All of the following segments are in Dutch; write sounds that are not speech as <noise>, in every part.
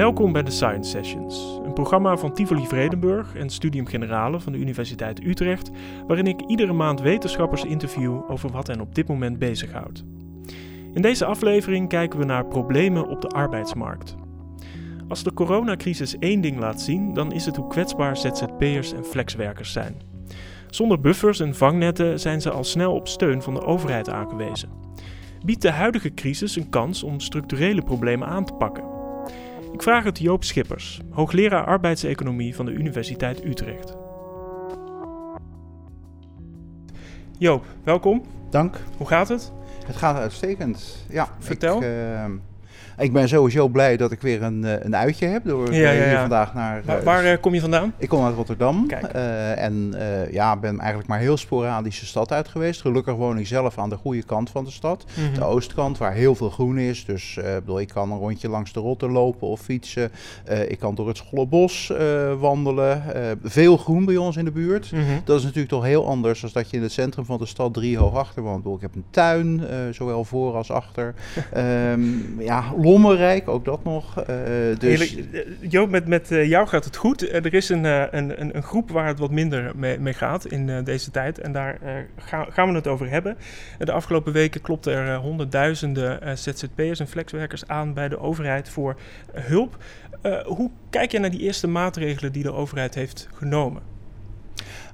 Welkom bij de Science Sessions, een programma van Tivoli Vredenburg en Studium Generale van de Universiteit Utrecht, waarin ik iedere maand wetenschappers interview over wat hen op dit moment bezighoudt. In deze aflevering kijken we naar problemen op de arbeidsmarkt. Als de coronacrisis één ding laat zien, dan is het hoe kwetsbaar ZZP'ers en flexwerkers zijn. Zonder buffers en vangnetten zijn ze al snel op steun van de overheid aangewezen. Biedt de huidige crisis een kans om structurele problemen aan te pakken? Ik vraag het Joop Schippers, hoogleraar arbeidseconomie van de Universiteit Utrecht. Joop, welkom. Dank. Hoe gaat het? Het gaat uitstekend. Ja, Vertel. Ik, uh, ik ben sowieso blij dat ik weer een, een uitje heb door Ja, ja, hier vandaag naar. Waar, eh, waar eh, kom je vandaan? ik kom uit Rotterdam eh, en eh, ja, ben eigenlijk maar heel sporadisch de stad uit geweest. Gelukkig woon ik zelf aan de goede kant van de stad, Mhm. de oostkant, waar heel veel groen is. Dus eh, ik bedoel, ik kan een rondje langs de Rotter lopen of fietsen. Eh, ik kan door het Schollebos eh, wandelen. Eh, veel groen bij ons in de buurt. Mhm. Dat is natuurlijk toch heel anders dan dat je in het centrum van de stad drie hoog achter woont. Ik heb een tuin, eh, zowel voor als achter. <laughs> Ehm, ja, lommerrijk, ook dat nog. Eh, dus. Eh, Joop, met, met eh, jou gaat het goed. Er is een, een, een, groep waar het wat minder mee, mee gaat in deze tijd. En daar ga- gaan we het over hebben. De afgelopen weken klopten er honderdduizenden ZZP'ers en flexwerkers aan bij de overheid voor hulp. Hoe kijk je naar die eerste maatregelen die de overheid heeft genomen?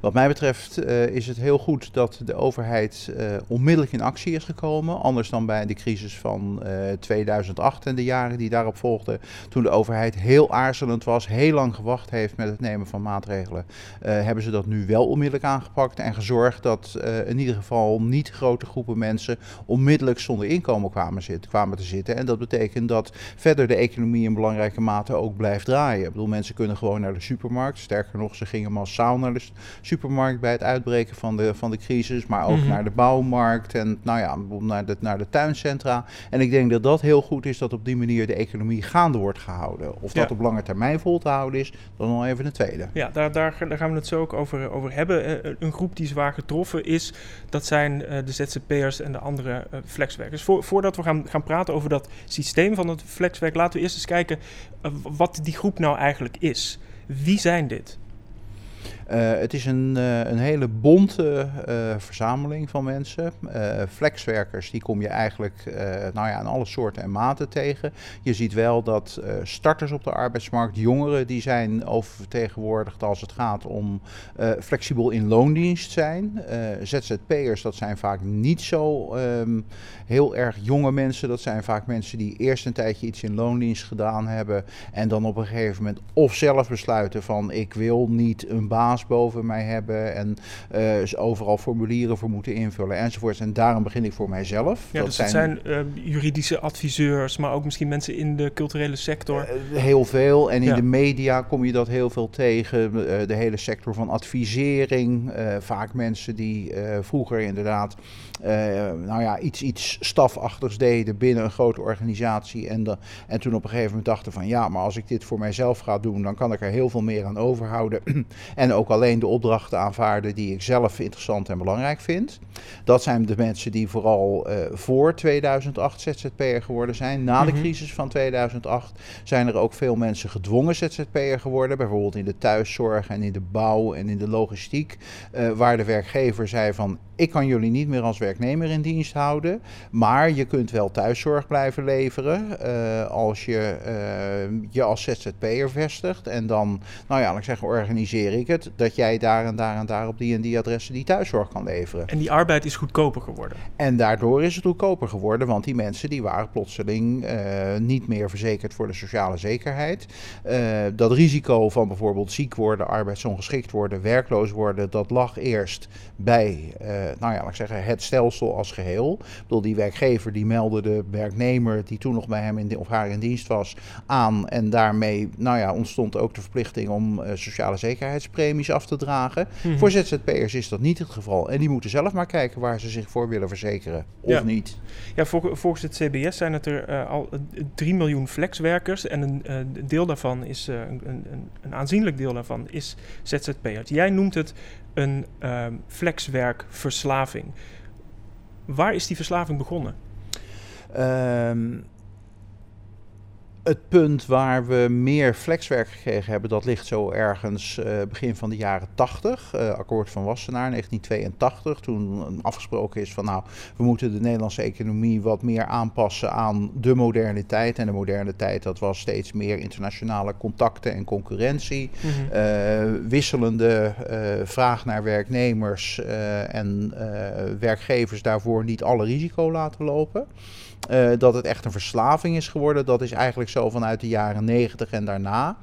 Wat mij betreft eh, is het heel goed dat de overheid eh, onmiddellijk in actie is gekomen. Anders dan bij de crisis van eh, 2008 en de jaren die daarop volgden. Toen de overheid heel aarzelend was, heel lang gewacht heeft met het nemen van maatregelen. eh, hebben ze dat nu wel onmiddellijk aangepakt en gezorgd dat eh, in ieder geval niet grote groepen mensen onmiddellijk zonder inkomen kwamen, kwamen te zitten. En dat betekent dat verder de economie in belangrijke mate ook blijft draaien. Ik bedoel, mensen kunnen gewoon naar de supermarkt. Sterker nog, ze gingen massaal naar de supermarkt bij het uitbreken van de, van de crisis, maar ook Mhm. naar de bouwmarkt en nou ja, naar de, naar de tuincentra. En ik denk dat dat heel goed is dat op die manier de economie gaande wordt gehouden. Of dat Ja. op lange termijn vol te houden is, dan nog even een tweede. Ja, daar, daar, daar gaan we het zo ook over, over hebben. Eh, een groep die zwaar getroffen is, dat zijn eh, de ZZP'ers en de andere eh, flexwerkers. Voor, voordat we gaan, gaan praten over dat systeem van het flexwerk, laten we eerst eens kijken wat die groep nou eigenlijk is. Wie zijn dit? Eh, het is een, eh, een hele bonte eh, verzameling van mensen. Flexwerkers, die kom je eigenlijk nou ja, in alle soorten en maten tegen. Je ziet wel dat starters op de arbeidsmarkt, jongeren, die zijn oververtegenwoordigd als het gaat om flexibel in loondienst zijn. ZZP'ers, dat zijn vaak niet zo ehm, heel erg jonge mensen. Dat zijn vaak mensen die eerst een tijdje iets in loondienst gedaan hebben. En dan op een gegeven moment of zelf besluiten van ik wil niet een baas boven mij hebben. En ze overal formulieren voor moeten invullen enzovoorts. En daarom begin ik voor mijzelf. Ja, dus het zijn eh, juridische adviseurs, maar ook misschien mensen in de culturele sector. Eh, heel veel. En in Ja. de media kom je dat heel veel tegen. Eh, de hele sector van advisering. Vaak mensen die vroeger inderdaad eh, nou ja, iets, iets stafachtigs deden binnen een grote organisatie. En, de, en toen op een gegeven moment dachten van ja, maar als ik dit voor mijzelf ga doen, dan kan ik er heel veel meer aan overhouden. <clears throat> en ook alleen de opdrachten aanvaarden die ik zelf interessant en belangrijk vind. Dat zijn de mensen die vooral eh, voor 2008 ZZP'er geworden zijn. Na de Mhm. crisis van 2008 zijn er ook veel mensen gedwongen ZZP'er geworden. Bijvoorbeeld in de thuiszorg en in de bouw en in de logistiek. eh, waar de werkgever zei van ik kan jullie niet meer als werknemer in dienst houden. Maar je kunt wel thuiszorg blijven leveren eh, als je eh, je als ZZP'er vestigt. En dan, nou ja, ik zeggen, organiseer ik het dat jij daar en daar en daar op die en die adressen die thuiszorg kan leveren. En die arbeid is goedkoper geworden. En daardoor is het goedkoper geworden, want die mensen die waren plotseling eh, niet meer verzekerd voor de sociale zekerheid. Dat risico van bijvoorbeeld ziek worden, arbeidsongeschikt worden, werkloos worden, dat lag eerst bij, nou ja, ik zeggen, het stelsel als geheel. Ik bedoel, die werkgever die meldde de werknemer die toen nog bij hem in, of haar in dienst was aan. En daarmee, nou ja, ontstond ook de verplichting om eh, sociale zekerheidspremies af te dragen. Mhm. Voor ZZP'ers is dat niet het geval. En die moeten zelf maar kijken waar ze zich voor willen verzekeren. Of Ja. niet. Ja, vol- volgens het CBS zijn het er eh, al eh, 3 miljoen flexwerkers. En een eh, deel daarvan is, eh, een, een, een aanzienlijk deel daarvan is ZZP'ers. Jij noemt het een ehm, flexwerkverslaving. Waar is die verslaving begonnen? Ehm, het punt waar we meer flexwerk gekregen hebben, dat ligt zo ergens uh, begin van de jaren 80. Uh, akkoord van Wassenaar 1982. Toen afgesproken is van nou, we moeten de Nederlandse economie wat meer aanpassen aan de moderne tijd. En de moderne tijd, dat was steeds meer internationale contacten en concurrentie. Mm wisselende vraag naar werknemers en werkgevers daarvoor niet alle risico laten lopen. Uh, dat het echt een verslaving is geworden, dat is eigenlijk zo vanuit de jaren 90 en daarna.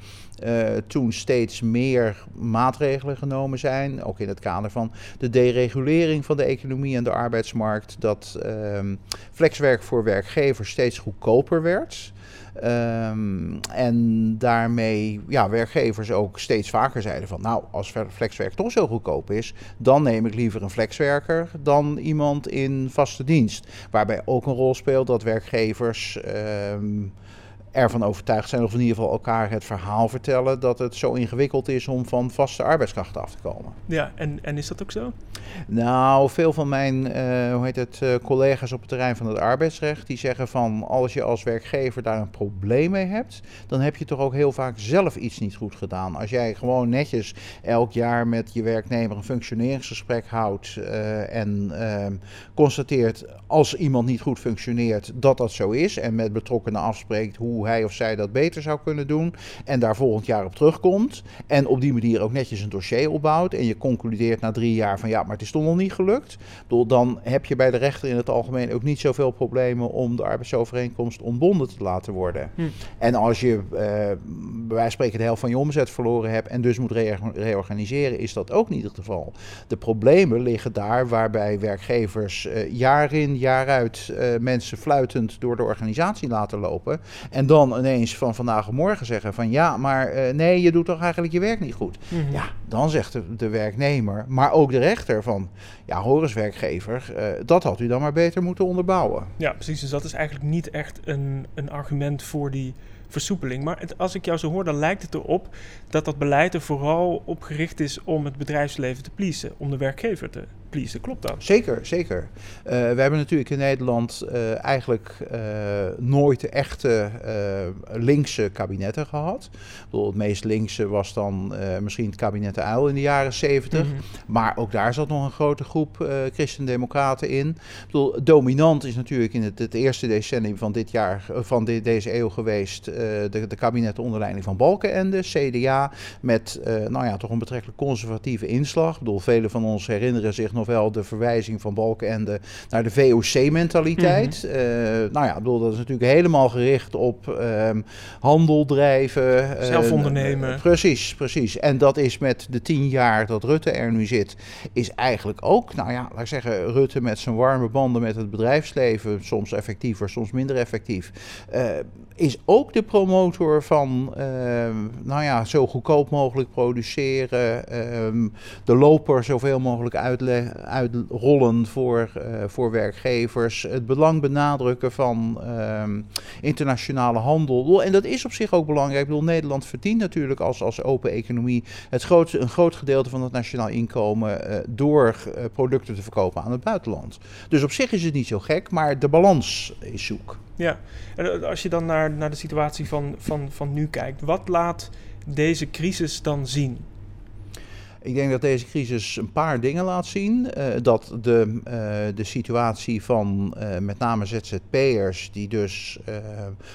Uh, toen steeds meer maatregelen genomen zijn, ook in het kader van de deregulering van de economie en de arbeidsmarkt, dat uh, flexwerk voor werkgevers steeds goedkoper werd. Um, en daarmee ja, werkgevers ook steeds vaker zeiden van nou, als flexwerk toch zo goedkoop is, dan neem ik liever een flexwerker dan iemand in vaste dienst. Waarbij ook een rol speelt dat werkgevers um, ervan overtuigd zijn, of in ieder geval elkaar het verhaal vertellen, dat het zo ingewikkeld is om van vaste arbeidskrachten af te komen. Ja, en, en is dat ook zo? Nou, veel van mijn uh, hoe heet het, uh, collega's op het terrein van het arbeidsrecht, die zeggen van als je als werkgever daar een probleem mee hebt, dan heb je toch ook heel vaak zelf iets niet goed gedaan. Als jij gewoon netjes elk jaar met je werknemer een functioneringsgesprek houdt uh, en ehm, constateert als iemand niet goed functioneert dat dat zo is en met betrokkenen afspreekt hoe hij of zij dat beter zou kunnen doen. En daar volgend jaar op terugkomt. En op die manier ook netjes een dossier opbouwt. En je concludeert na drie jaar van ja, maar het is toch nog niet gelukt. Bedoel, dan heb je bij de rechter in het algemeen ook niet zoveel problemen om de arbeidsovereenkomst ontbonden te laten worden. Hm. En als je uh, bij wijze van spreken de helft van je omzet verloren hebt en dus moet re reorganiseren, is dat ook niet het geval. De problemen liggen daar waarbij werkgevers uh, jaar in, jaar uit uh, mensen fluitend door de organisatie laten lopen. En dan ineens van vandaag of morgen zeggen van ja, maar uh, nee, je doet toch eigenlijk je werk niet goed. Mm -hmm. Ja, dan zegt de, de, werknemer, maar ook de rechter van ja, hoor werkgever, uh, dat had u dan maar beter moeten onderbouwen. Ja, precies. Dus dat is eigenlijk niet echt een, een argument voor die versoepeling. Maar het, als ik jou zo hoor, dan lijkt het erop dat dat beleid er vooral op gericht is om het bedrijfsleven te pleasen, om de werkgever te pleasen. Klopt dat? Zeker, zeker. Uh, we hebben natuurlijk in Nederland uh, eigenlijk uh, nooit echte linkse kabinetten gehad. Bedoel, het meest linkse was dan misschien het kabinet de Uil in de jaren 70. Mm -hmm. Maar ook daar zat nog een grote groep christendemocraten in. Bedoel, dominant is natuurlijk in het, het eerste decennium van dit jaar, van de, deze eeuw geweest, de, de kabinetten onder leiding van Balkenende, CDA, met nou ja, toch een betrekkelijk conservatieve inslag. Ik bedoel, velen van ons herinneren zich nog wel de verwijzing van Balkenende naar de VOC-mentaliteit. Mm -hmm. uh, nou ja, bedoel, dat is natuurlijk helemaal gericht op um, handel drijven. Zelf ondernemen. Uh, precies, precies. En dat is met de tien jaar dat Rutte er nu zit, is eigenlijk ook, nou ja, laat ik zeggen, Rutte met zijn warme banden met het bedrijfsleven, soms effectiever, soms minder effectief, uh, is ook de promotor van, nou ja, zo goedkoop mogelijk produceren, um, de loper zoveel mogelijk uitleggen uitrollen voor, uh, voor werkgevers. Het belang benadrukken van uh, internationale handel. En dat is op zich ook belangrijk. Ik bedoel, Nederland verdient natuurlijk als, als open economie het groot, een groot gedeelte van het nationaal inkomen uh, door uh, producten te verkopen aan het buitenland. Dus op zich is het niet zo gek, maar de balans is zoek. Ja, en als je dan naar, naar de situatie van, van, van nu kijkt, wat laat deze crisis dan zien? Ik denk dat deze crisis een paar dingen laat zien. Uh, dat de, uh, de situatie van uh, met name ZZP'ers, die dus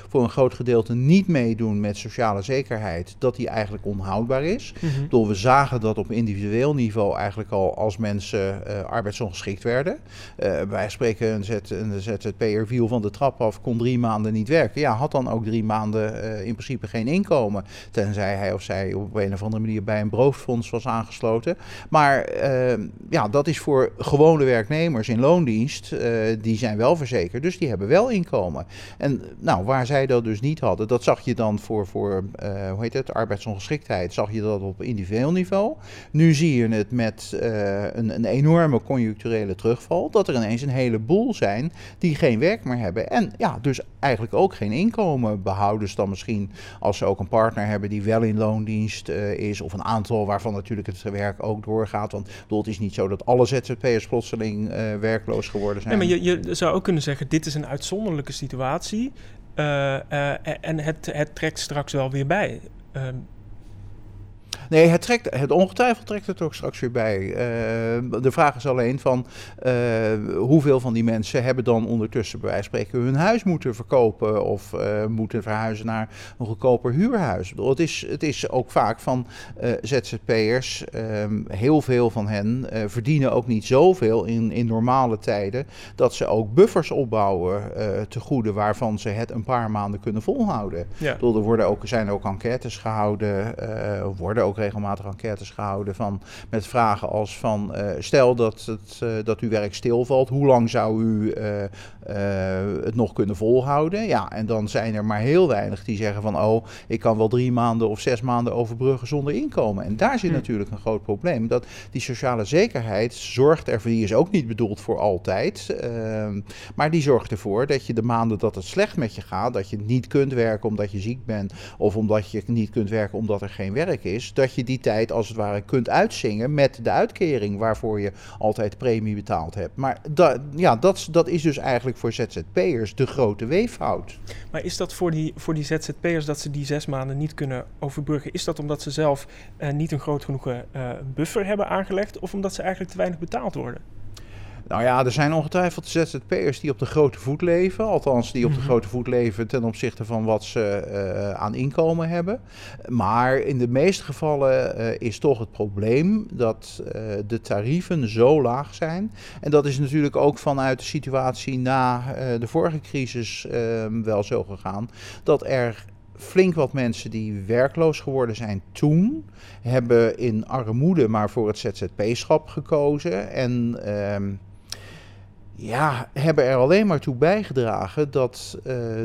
voor een groot gedeelte niet meedoen met sociale zekerheid, dat die eigenlijk onhoudbaar is. Mm -hmm. Door we zagen dat op individueel niveau eigenlijk al als mensen arbeidsongeschikt werden. wij spreken een, Z, een ZZP'er viel van de trap af, kon drie maanden niet werken. Ja, had dan ook drie maanden in principe geen inkomen. Tenzij hij of zij op een of andere manier bij een broodfonds was aangesloten maar uh, ja, dat is voor gewone werknemers in loondienst, uh, die zijn wel verzekerd, dus die hebben wel inkomen. En nou, waar zij dat dus niet hadden, dat zag je dan voor, voor uh, hoe heet het, arbeidsongeschiktheid, zag je dat op individueel niveau. Nu zie je het met een, een enorme conjuncturele terugval, dat er ineens een heleboel zijn die geen werk meer hebben. En ja, dus eigenlijk ook geen inkomen behouden. dan misschien als ze ook een partner hebben die wel in loondienst is, of een aantal waarvan natuurlijk het werk ook doorgaat. Want bedoel, het is niet zo dat alle ZZP'ers plotseling uh, werkloos geworden zijn. Nee, maar je, je zou ook kunnen zeggen, dit is een uitzonderlijke situatie. en het, het trekt straks wel weer bij. Ehm, Nee, het, trekt, het ongetwijfeld trekt het ook straks weer bij. Uh, de vraag is alleen van uh, hoeveel van die mensen hebben dan ondertussen bij wijze van spreken hun huis moeten verkopen of uh, moeten verhuizen naar een goedkoper huurhuis. Bedoel, het, is, het is ook vaak van ZZP'ers, ehm, heel veel van hen verdienen ook niet zoveel in, in normale tijden dat ze ook buffers opbouwen te goede waarvan ze het een paar maanden kunnen volhouden. Ja. Bedoel, er worden ook, zijn ook enquêtes gehouden, worden ook regelmatig enquêtes gehouden van, met vragen als van uh, stel dat, het, uh, dat uw werk stilvalt, hoe lang zou u uh, het nog kunnen volhouden? Ja, en dan zijn er maar heel weinig die zeggen van oh, ik kan wel drie maanden of zes maanden overbruggen zonder inkomen. En daar zit hm. natuurlijk een groot probleem. Dat die sociale zekerheid zorgt ervoor, die is ook niet bedoeld voor altijd, ehm, maar die zorgt ervoor dat je de maanden dat het slecht met je gaat, dat je niet kunt werken omdat je ziek bent of omdat je niet kunt werken omdat er geen werk is, dat je die tijd als het ware kunt uitzingen met de uitkering waarvoor je altijd premie betaald hebt. Maar ja, dat, dat is dus eigenlijk voor ZZP'ers de grote weefhoud. Maar is dat voor die, voor die ZZP'ers dat ze die zes maanden niet kunnen overbruggen? Is dat omdat ze zelf uh, niet een groot genoeg uh, buffer hebben aangelegd of omdat ze eigenlijk te weinig betaald worden? Nou ja, er zijn ongetwijfeld ZZP'ers die op de grote voet leven. Althans, die op de mhm. grote voet leven ten opzichte van wat ze uh, aan inkomen hebben. Maar in de meeste gevallen uh, is toch het probleem dat uh, de tarieven zo laag zijn. En dat is natuurlijk ook vanuit de situatie na de vorige crisis ehm, wel zo gegaan. Dat er flink wat mensen die werkloos geworden zijn toen, hebben in armoede maar voor het ZZP-schap gekozen. En ehm, ja, hebben er alleen maar toe bijgedragen dat uh,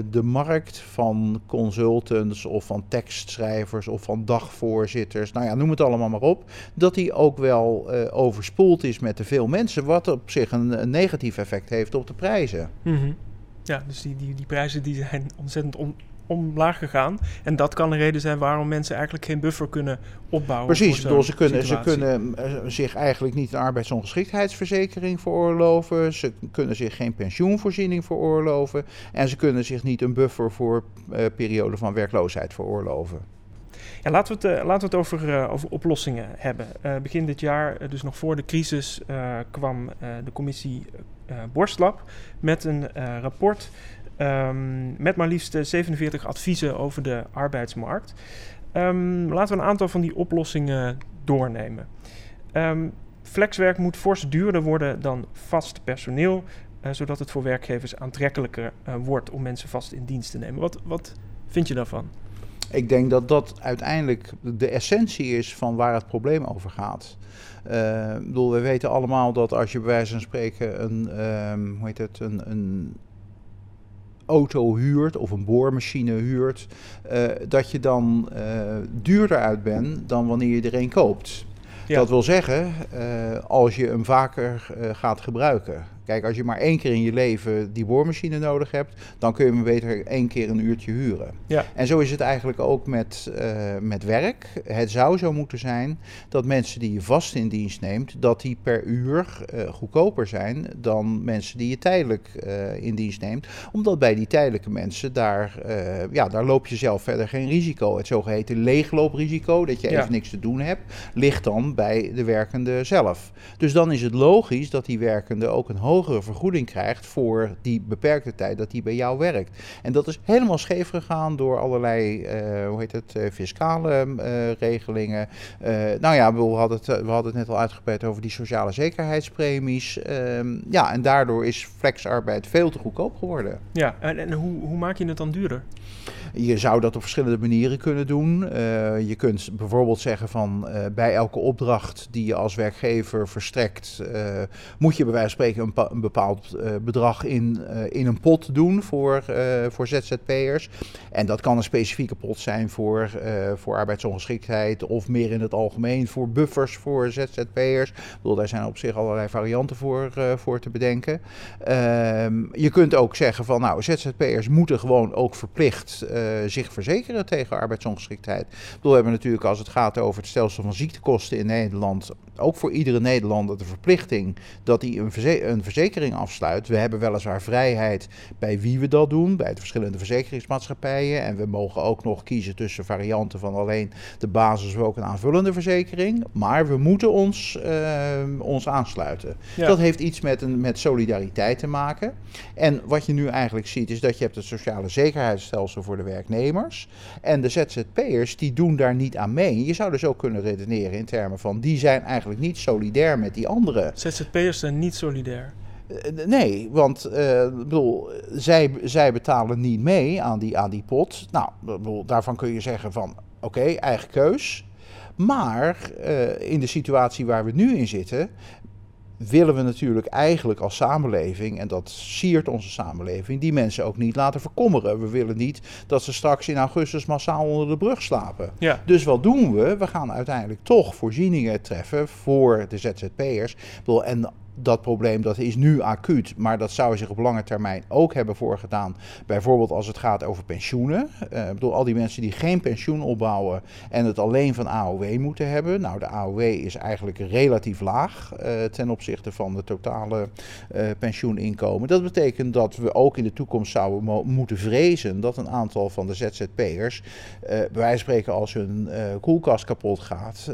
de markt van consultants of van tekstschrijvers of van dagvoorzitters, nou ja, noem het allemaal maar op, dat die ook wel uh, overspoeld is met te veel mensen, wat op zich een, negatief effect heeft op de prijzen. -hmm. Ja, dus die, die, die prijzen die zijn ontzettend on, omlaag gegaan. En dat kan een reden zijn waarom mensen eigenlijk geen buffer kunnen opbouwen. Precies, ze kunnen, ze kunnen eh, zich eigenlijk niet een arbeidsongeschiktheidsverzekering veroorloven. Ze kunnen zich geen pensioenvoorziening veroorloven. En ze kunnen zich niet een buffer voor uh, periode van werkloosheid veroorloven. Ja, laten, we het, uh, laten we het over, uh, over oplossingen hebben. Begin dit jaar, dus nog voor de crisis, kwam de commissie Borstlab met een rapport Um, met maar liefst 47 adviezen over de arbeidsmarkt. Um, laten we een aantal van die oplossingen doornemen. Um, flexwerk moet fors duurder worden dan vast personeel, uh, zodat het voor werkgevers aantrekkelijker uh, wordt om mensen vast in dienst te nemen. Wat, wat vind je daarvan? Ik denk dat dat uiteindelijk de essentie is van waar het probleem over gaat. Bedoel, we weten allemaal dat als je bij wijze van spreken een, hoe heet het, een, een auto huurt of een boormachine huurt, uh, dat je dan uh, duurder uit bent dan wanneer je er een koopt. Ja. Dat wil zeggen, uh, als je hem vaker gaat gebruiken. Kijk, als je maar één keer in je leven die boormachine nodig hebt, dan kun je hem beter één keer een uurtje huren. Ja. En zo is het eigenlijk ook met, uh, met werk. Het zou zo moeten zijn dat mensen die je vast in dienst neemt, dat die per uur uh, goedkoper zijn dan mensen die je tijdelijk uh, in dienst neemt. Omdat bij die tijdelijke mensen, daar, ja, daar loop je zelf verder geen risico. Het zogeheten leeglooprisico, dat je even niks te doen hebt, ligt dan bij de werkende zelf. Dus dan is het logisch dat die werkende ook een hogere vergoeding krijgt voor die beperkte tijd dat hij bij jou werkt. En dat is helemaal scheef gegaan door allerlei, uh, hoe heet het, uh, fiscale uh, regelingen. nou ja, we hadden, het, we hadden het net al uitgebreid over die sociale zekerheidspremies. Ehm, ja, en daardoor is flexarbeid veel te goedkoop geworden. Ja, en, en hoe, hoe maak je het dan duurder? Je zou dat op verschillende manieren kunnen doen. Uh, je kunt bijvoorbeeld zeggen van uh, bij elke opdracht die je als werkgever verstrekt, uh, moet je bij wijze van spreken een, een bepaald bedrag in, in een pot doen voor, voor ZZP'ers. En dat kan een specifieke pot zijn voor, voor arbeidsongeschiktheid of meer in het algemeen voor buffers voor ZZP'ers. Ik bedoel, daar zijn op zich allerlei varianten voor, voor te bedenken. Ehm, je kunt ook zeggen van nou, ZZP'ers moeten gewoon ook verplicht zich verzekeren tegen arbeidsongeschiktheid. Ik bedoel, we hebben natuurlijk als het gaat over het stelsel van ziektekosten in Nederland, ook voor iedere Nederlander de verplichting dat hij een, een verzekering afsluit. We hebben weliswaar vrijheid bij wie we dat doen, bij de verschillende verzekeringsmaatschappijen. En we mogen ook nog kiezen tussen varianten van alleen de basis of ook een aanvullende verzekering. Maar we moeten ons, ons aansluiten. Dat heeft iets met, een, met solidariteit te maken. En wat je nu eigenlijk ziet is dat je hebt het sociale zekerheidsstelsel voor de werknemers. En de ZZP'ers die doen daar niet aan mee. Je zou dus ook kunnen redeneren in termen van die zijn eigenlijk niet solidair met die anderen. ZZP'ers zijn niet solidair. Eh, nee, want uh, bedoel, zij, zij betalen niet mee aan die, aan die pot. Nou, bedoel, daarvan kun je zeggen van oké, eigen keus. Maar uh, in de situatie waar we nu in zitten, willen we natuurlijk eigenlijk als samenleving, en dat siert onze samenleving, die mensen ook niet laten verkommeren. We willen niet dat ze straks in augustus massaal onder de brug slapen. Ja. Dus wat doen we? We gaan uiteindelijk toch voorzieningen treffen voor de ZZP'ers. En dat probleem dat is nu acuut, maar dat zou zich op lange termijn ook hebben voorgedaan. Bijvoorbeeld als het gaat over pensioenen. Uh, ik bedoel, al die mensen die geen pensioen opbouwen en het alleen van AOW moeten hebben. Nou, de AOW is eigenlijk relatief laag uh, ten opzichte van de totale uh, pensioeninkomen. Dat betekent dat we ook in de toekomst zouden moeten vrezen dat een aantal van de ZZP'ers, bij wijze van spreken als hun koelkast kapot gaat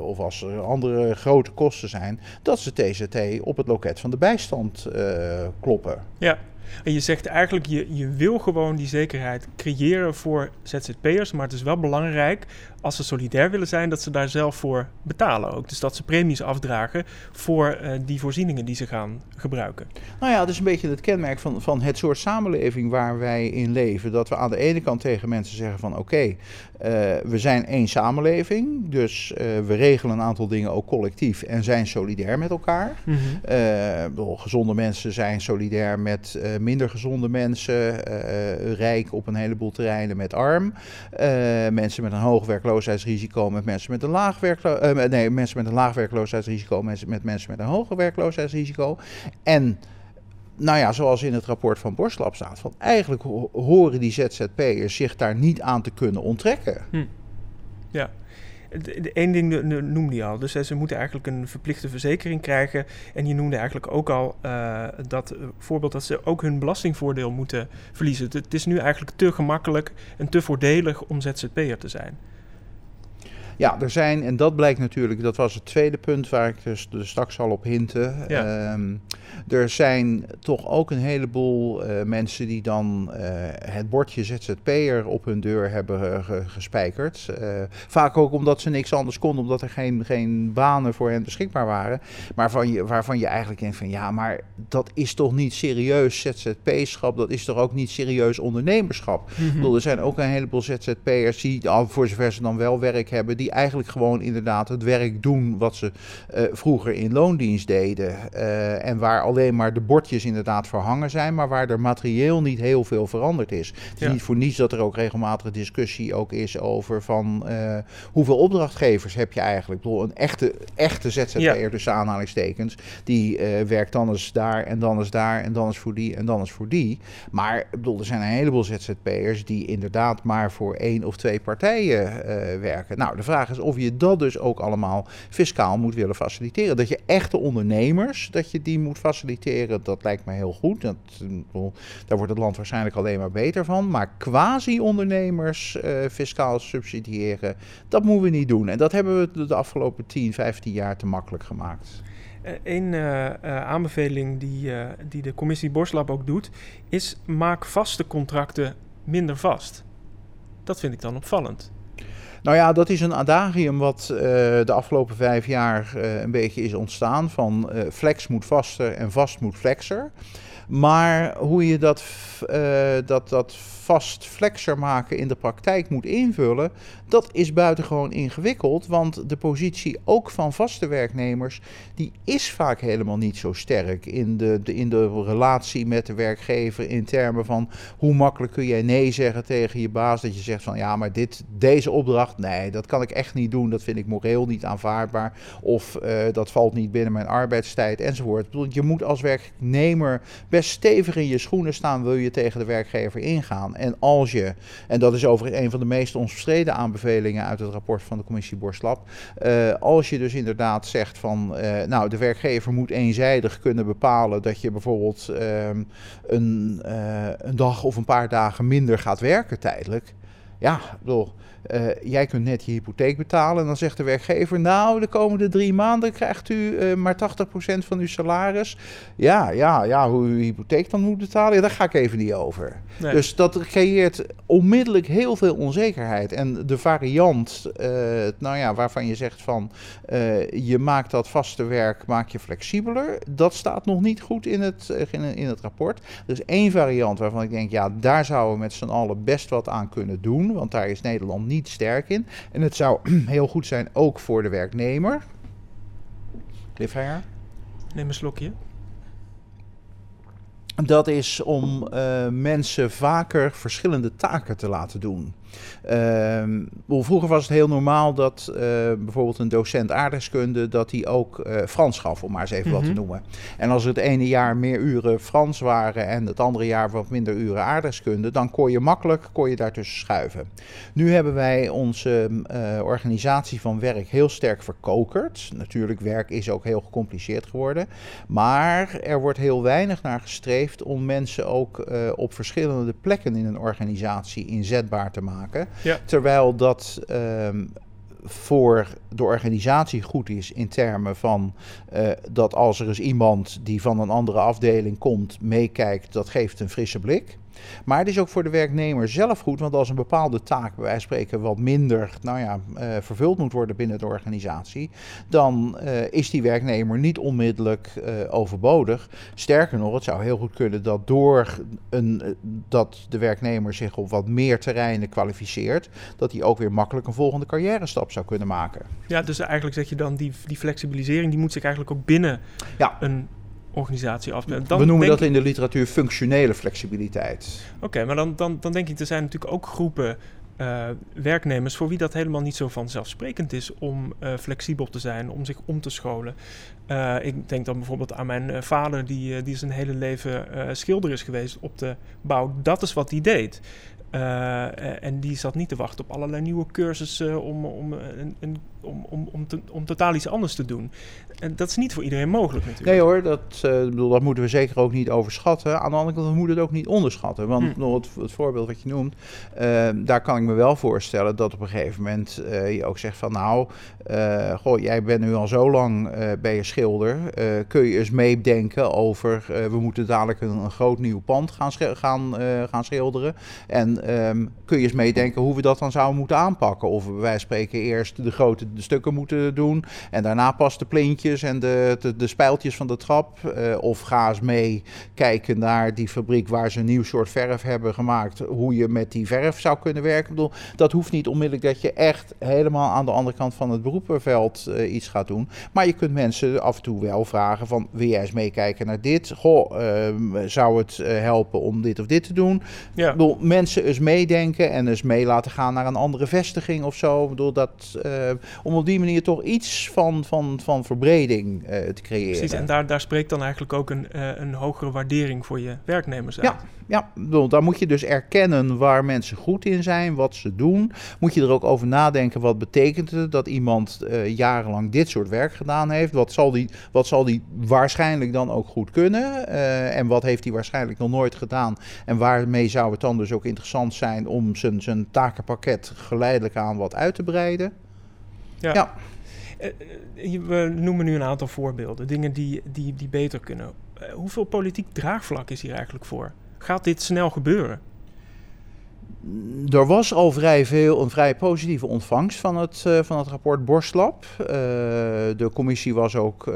of als er andere grote kosten zijn, dat ze TZT op het loket van de bijstand uh, kloppen. Ja, en je zegt eigenlijk, je, je wil gewoon die zekerheid creëren voor ZZP'ers, maar het is wel belangrijk als ze solidair willen zijn, dat ze daar zelf voor betalen ook. Dus dat ze premies afdragen voor uh, die voorzieningen die ze gaan gebruiken. Nou ja, dat is een beetje het kenmerk van, van het soort samenleving waar wij in leven. Dat we aan de ene kant tegen mensen zeggen van oké, okay, uh, we zijn één samenleving. Dus uh, we regelen een aantal dingen ook collectief en zijn solidair met elkaar. Mm -hmm. gezonde mensen zijn solidair met minder gezonde mensen. rijk op een heleboel terreinen met arm. mensen met een hoog werkloosheid werkloosheidsrisico met mensen met een laag werkloosheid. Uh, nee, mensen met een laag werkloosheidsrisico, mensen met mensen met een hoger werkloosheidsrisico. En nou ja, zoals in het rapport van Borstlab staat, van eigenlijk horen die ZZP'ers zich daar niet aan te kunnen onttrekken. Hm. Ja. De, één ding noemde je al. Dus ze moeten eigenlijk een verplichte verzekering krijgen. En je noemde eigenlijk ook al uh, dat uh, voorbeeld dat ze ook hun belastingvoordeel moeten verliezen. Het is nu eigenlijk te gemakkelijk en te voordelig om ZZP'er te zijn. Ja, er zijn, en dat blijkt natuurlijk, dat was het tweede punt waar ik dus, dus straks al op hintte. Ja. Ehm, er zijn toch ook een heleboel uh, mensen die dan uh, het bordje ZZP'er op hun deur hebben gespijkerd. Uh, vaak ook omdat ze niks anders konden, omdat er geen, geen banen voor hen beschikbaar waren. Maar van je, waarvan je eigenlijk denkt van ja, maar dat is toch niet serieus ZZP-schap, dat is toch ook niet serieus ondernemerschap. Mm -hmm. bedoel, er zijn ook een heleboel ZZP'ers die, voor zover ze dan wel werk hebben, die die eigenlijk gewoon inderdaad het werk doen wat ze uh, vroeger in loondienst deden. Uh, en waar alleen maar de bordjes inderdaad verhangen zijn, maar waar er materieel niet heel veel veranderd is. Het is ja. niet voor niets dat er ook regelmatig discussie ook is over van uh, hoeveel opdrachtgevers heb je eigenlijk. Ik bedoel, een echte, echte ZZP'er ja. tussen aanhalingstekens, die werkt dan eens daar en dan eens daar en dan eens voor die en dan eens voor die. Maar ik bedoel, er zijn een heleboel ZZP'ers die inderdaad maar voor één of twee partijen werken. Nou, de vraag vraag is of je dat dus ook allemaal fiscaal moet willen faciliteren. Dat je echte ondernemers, dat je die moet faciliteren, dat lijkt me heel goed. Dat, daar wordt het land waarschijnlijk alleen maar beter van. Maar quasi-ondernemers uh, fiscaal subsidiëren, dat moeten we niet doen. En dat hebben we de afgelopen 10, 15 jaar te makkelijk gemaakt. Een uh, uh, aanbeveling die, die de commissie Borslab ook doet, is maak vaste contracten minder vast. Dat vind ik dan opvallend. Nou ja, dat is een adagium wat uh, de afgelopen vijf jaar uh, een beetje is ontstaan. Van uh, flex moet vaster en vast moet flexer. Maar hoe je dat, dat, dat vast flexer maken in de praktijk moet invullen, dat is buitengewoon ingewikkeld. Want de positie ook van vaste werknemers, die is vaak helemaal niet zo sterk in de, de, in de relatie met de werkgever. In termen van hoe makkelijk kun jij nee zeggen tegen je baas. Dat je zegt van ja, maar dit, deze opdracht, nee, dat kan ik echt niet doen. Dat vind ik moreel niet aanvaardbaar. Of uh, dat valt niet binnen mijn arbeidstijd enzovoort. Je moet als werknemer best stevig in je schoenen staan, wil je tegen de werkgever ingaan. En als je, en dat is overigens een van de meest omstreden aanbevelingen uit het rapport van de commissie Borslap, uh, als je dus inderdaad zegt van, uh, nou, de werkgever moet eenzijdig kunnen bepalen dat je bijvoorbeeld uh, een, een dag of een paar dagen minder gaat werken tijdelijk. Ja, bedoel, uh, jij kunt net je hypotheek betalen. En dan zegt de werkgever: Nou, de komende drie maanden krijgt u uh, maar 80% van uw salaris. Ja, ja, ja, hoe u hypotheek dan moet betalen, ja, daar ga ik even niet over. Nee. Dus dat creëert onmiddellijk heel veel onzekerheid. En de variant, uh, nou ja, waarvan je zegt van je maakt dat vaste werk, maak je flexibeler. Dat staat nog niet goed in het, in, in het rapport. Er is één variant waarvan ik denk, ja, daar zouden we met z'n allen best wat aan kunnen doen. Want daar is Nederland niet niet sterk in. En het zou <clears throat> heel goed zijn ook voor de werknemer. Cliffhanger. Neem een slokje. Dat is om uh, mensen vaker verschillende taken te laten doen. Uh, vroeger was het heel normaal dat uh, bijvoorbeeld een docent aardrijkskunde dat hij ook uh, Frans gaf, om maar eens even wat te mhm. noemen. En als het ene jaar meer uren Frans waren en het andere jaar wat minder uren aardrijkskunde, dan kon je makkelijk kon je daartussen schuiven. Nu hebben wij onze uh, organisatie van werk heel sterk verkokerd. Natuurlijk, werk is ook heel gecompliceerd geworden. Maar er wordt heel weinig naar gestreefd om mensen ook op verschillende plekken in een organisatie inzetbaar te maken. Ja. Terwijl dat ehm, voor de organisatie goed is in termen van uh, dat als er eens iemand die van een andere afdeling komt meekijkt, dat geeft een frisse blik. Maar het is ook voor de werknemer zelf goed, want als een bepaalde taak, bij wijze van spreken, wat minder nou ja, uh, vervuld moet worden binnen de organisatie, dan uh, is die werknemer niet onmiddellijk uh, overbodig. Sterker nog, het zou heel goed kunnen dat door een, dat de werknemer zich op wat meer terreinen kwalificeert, dat hij ook weer makkelijk een volgende carrière stap zou kunnen maken. Ja, dus eigenlijk zeg je dan die, die flexibilisering, die moet zich eigenlijk ook binnen ja. een organisatie af. Dan We noemen dat in de literatuur functionele flexibiliteit. Oké, maar dan, dan, dan denk ik, er zijn natuurlijk ook groepen uh, werknemers voor wie dat helemaal niet zo vanzelfsprekend is om uh, flexibel te zijn, om zich om te scholen. Uh, ik denk dan bijvoorbeeld aan mijn vader, die, die zijn hele leven schilder is geweest op de bouw. Dat is wat hij deed. en die zat niet te wachten op allerlei nieuwe cursussen om, om een, een om, om, om, te, om totaal iets anders te doen. En dat is niet voor iedereen mogelijk natuurlijk. Nee hoor, dat, uh, bedoel, dat moeten we zeker ook niet overschatten. Aan de andere kant moeten we het ook niet onderschatten. Want hm. het, het, voorbeeld wat je noemt, uh, daar kan ik me wel voorstellen dat op een gegeven moment uh, je ook zegt van nou, goh, jij bent nu al zo lang bij je schilder. kun je eens meedenken over, we moeten dadelijk een, een groot nieuw pand gaan, gaan, gaan schilderen. En um, kun je eens meedenken hoe we dat dan zouden moeten aanpakken. Of we bij wijze van spreken eerst de grote de stukken moeten doen. En daarna pas de plintjes en de, de, de spijltjes van de trap. Uh, of ga eens mee kijken naar die fabriek waar ze een nieuw soort verf hebben gemaakt. Hoe je met die verf zou kunnen werken. Ik bedoel, dat hoeft niet onmiddellijk dat je echt helemaal aan de andere kant van het beroepenveld uh, iets gaat doen. Maar je kunt mensen af en toe wel vragen van wil jij eens meekijken naar dit? Goh, uh, zou het uh, helpen om dit of dit te doen? Ja. Ik bedoel, mensen eens meedenken en eens mee laten gaan naar een andere vestiging of zo. Ik bedoel, dat, om op die manier toch iets van, van, van verbreding uh, te creëren. Precies, en daar, daar spreekt dan eigenlijk ook een, uh, een hogere waardering voor je werknemers uit. Ja, ja, daar moet je dus erkennen waar mensen goed in zijn, wat ze doen. Moet je er ook over nadenken, wat betekent het dat iemand uh, jarenlang dit soort werk gedaan heeft? Wat zal die, wat zal die waarschijnlijk dan ook goed kunnen? en wat heeft hij waarschijnlijk nog nooit gedaan? En waarmee zou het dan dus ook interessant zijn om zijn, zijn takenpakket geleidelijk aan wat uit te breiden? Ja. ja. Eh, eh, we noemen nu een aantal voorbeelden, dingen die, die, die beter kunnen. Eh, hoeveel politiek draagvlak is hier eigenlijk voor? Gaat dit snel gebeuren? Er was al vrij veel, een vrij positieve ontvangst van het, uh, van het rapport Borstlab. Uh, de commissie was ook, uh,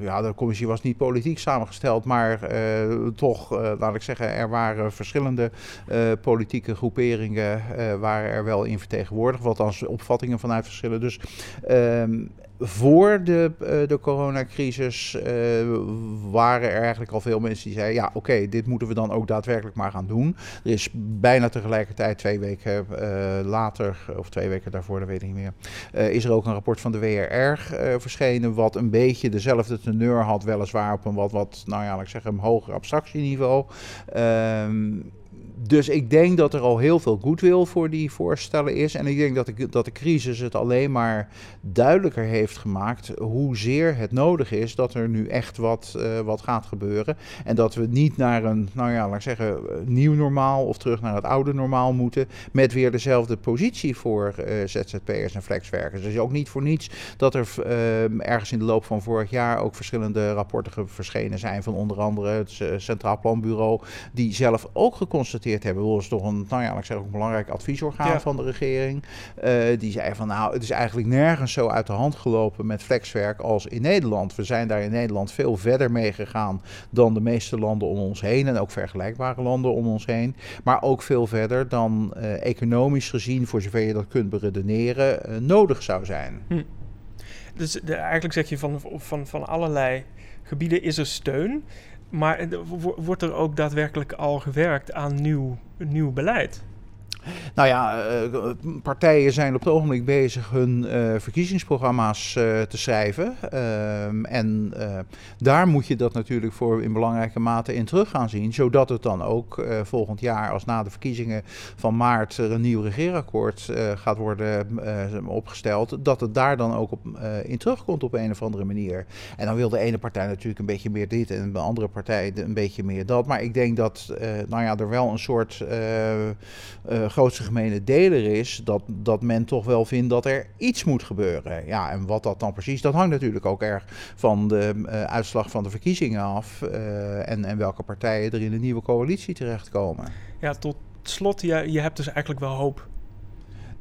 ja, de commissie was niet politiek samengesteld, maar toch, laat ik zeggen, er waren verschillende politieke groeperingen, waren er wel in vertegenwoordigd, wat als opvattingen vanuit verschillen. Dus ehm, voor de, uh, de coronacrisis uh, waren er eigenlijk al veel mensen die zeiden: ja, oké, dit moeten we dan ook daadwerkelijk maar gaan doen. Er is bijna tegelijkertijd, twee weken uh, later, of twee weken daarvoor, dat weet ik niet meer, is er ook een rapport van de WRR verschenen, wat een beetje dezelfde teneur had, weliswaar op een wat, wat nou ja, ik zeggen, een hoger abstractieniveau. Ehm, dus ik denk dat er al heel veel goodwill voor die voorstellen is. En ik denk dat de, dat de crisis het alleen maar duidelijker heeft gemaakt hoezeer het nodig is dat er nu echt wat, uh, wat gaat gebeuren. En dat we niet naar een, nou ja, laat ik zeggen, nieuw normaal of terug naar het oude normaal moeten. Met weer dezelfde positie voor uh, ZZP'ers en flexwerkers. Dus ook niet voor niets dat er ergens in de loop van vorig jaar ook verschillende rapporten verschenen zijn van onder andere het Centraal Planbureau. Die zelf ook geconstateerd hebben. Dat is toch een, nou ja, ik zeg ook een belangrijk adviesorgaan van de regering. Uh, die zei van nou, het is eigenlijk nergens zo uit de hand gelopen met flexwerk als in Nederland. We zijn daar in Nederland veel verder mee gegaan dan de meeste landen om ons heen. En ook vergelijkbare landen om ons heen. Maar ook veel verder dan uh, economisch gezien, voor zover je dat kunt beredeneren, uh, nodig zou zijn. Hm. Dus de, eigenlijk zeg je van, van, van allerlei gebieden is er steun. Maar wordt er ook daadwerkelijk al gewerkt aan nieuw, nieuw beleid? Nou ja, uh, partijen zijn op het ogenblik bezig hun uh, verkiezingsprogramma's uh, te schrijven. Ehm, en daar moet je dat natuurlijk voor in belangrijke mate in terug gaan zien. Zodat het dan ook volgend jaar, als na de verkiezingen van maart er een nieuw regeerakkoord gaat worden opgesteld, dat het daar dan ook op, in terugkomt op een of andere manier. En dan wil de ene partij natuurlijk een beetje meer dit en de andere partij een beetje meer dat. Maar ik denk dat nou ja, er wel een soort grootste gemene deler is dat, dat men toch wel vindt dat er iets moet gebeuren. Ja, en wat dat dan precies, dat hangt natuurlijk ook erg van de uh, uitslag van de verkiezingen af uh, en, en welke partijen er in de nieuwe coalitie terechtkomen. Ja, tot slot, je, je hebt dus eigenlijk wel hoop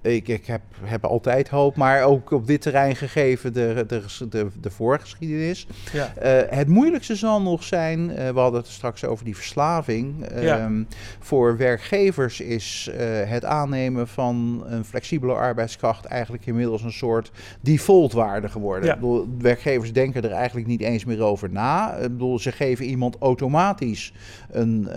ik, ik heb, heb altijd hoop, maar ook op dit terrein gegeven de, de, de, de voorgeschiedenis. Ja. Uh, het moeilijkste zal nog zijn, uh, we hadden het straks over die verslaving. Ja. Um, voor werkgevers is uh, het aannemen van een flexibele arbeidskracht eigenlijk inmiddels een soort defaultwaarde geworden. Ja. Ik bedoel, werkgevers denken er eigenlijk niet eens meer over na. Ik bedoel, ze geven iemand automatisch een,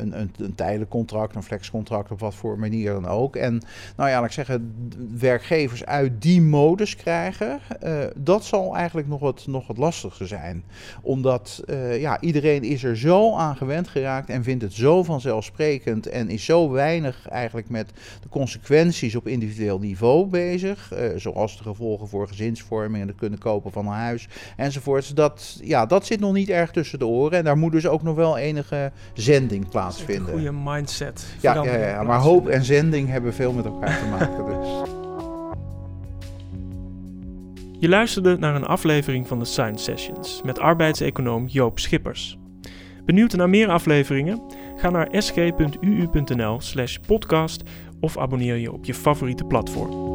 een, een, een tijdelijk contract, een flexcontract, op wat voor manier dan ook. En nou ja, ik zeggen, werkgevers uit die modus krijgen, uh, dat zal eigenlijk nog wat, nog wat lastiger zijn. Omdat uh, ja, iedereen is er zo aan gewend geraakt en vindt het zo vanzelfsprekend en is zo weinig eigenlijk met de consequenties op individueel niveau bezig. Uh, zoals de gevolgen voor gezinsvorming en het kunnen kopen van een huis enzovoorts. Dat, ja, dat zit nog niet erg tussen de oren en daar moet dus ook nog wel enige zending plaatsvinden. Een goede mindset. Ja, ja, ja, maar hoop en zending hebben veel met elkaar te Dus. Je luisterde naar een aflevering van de Science Sessions met arbeidseconoom Joop Schippers. Benieuwd naar meer afleveringen? Ga naar sg.uu.nl/podcast of abonneer je op je favoriete platform.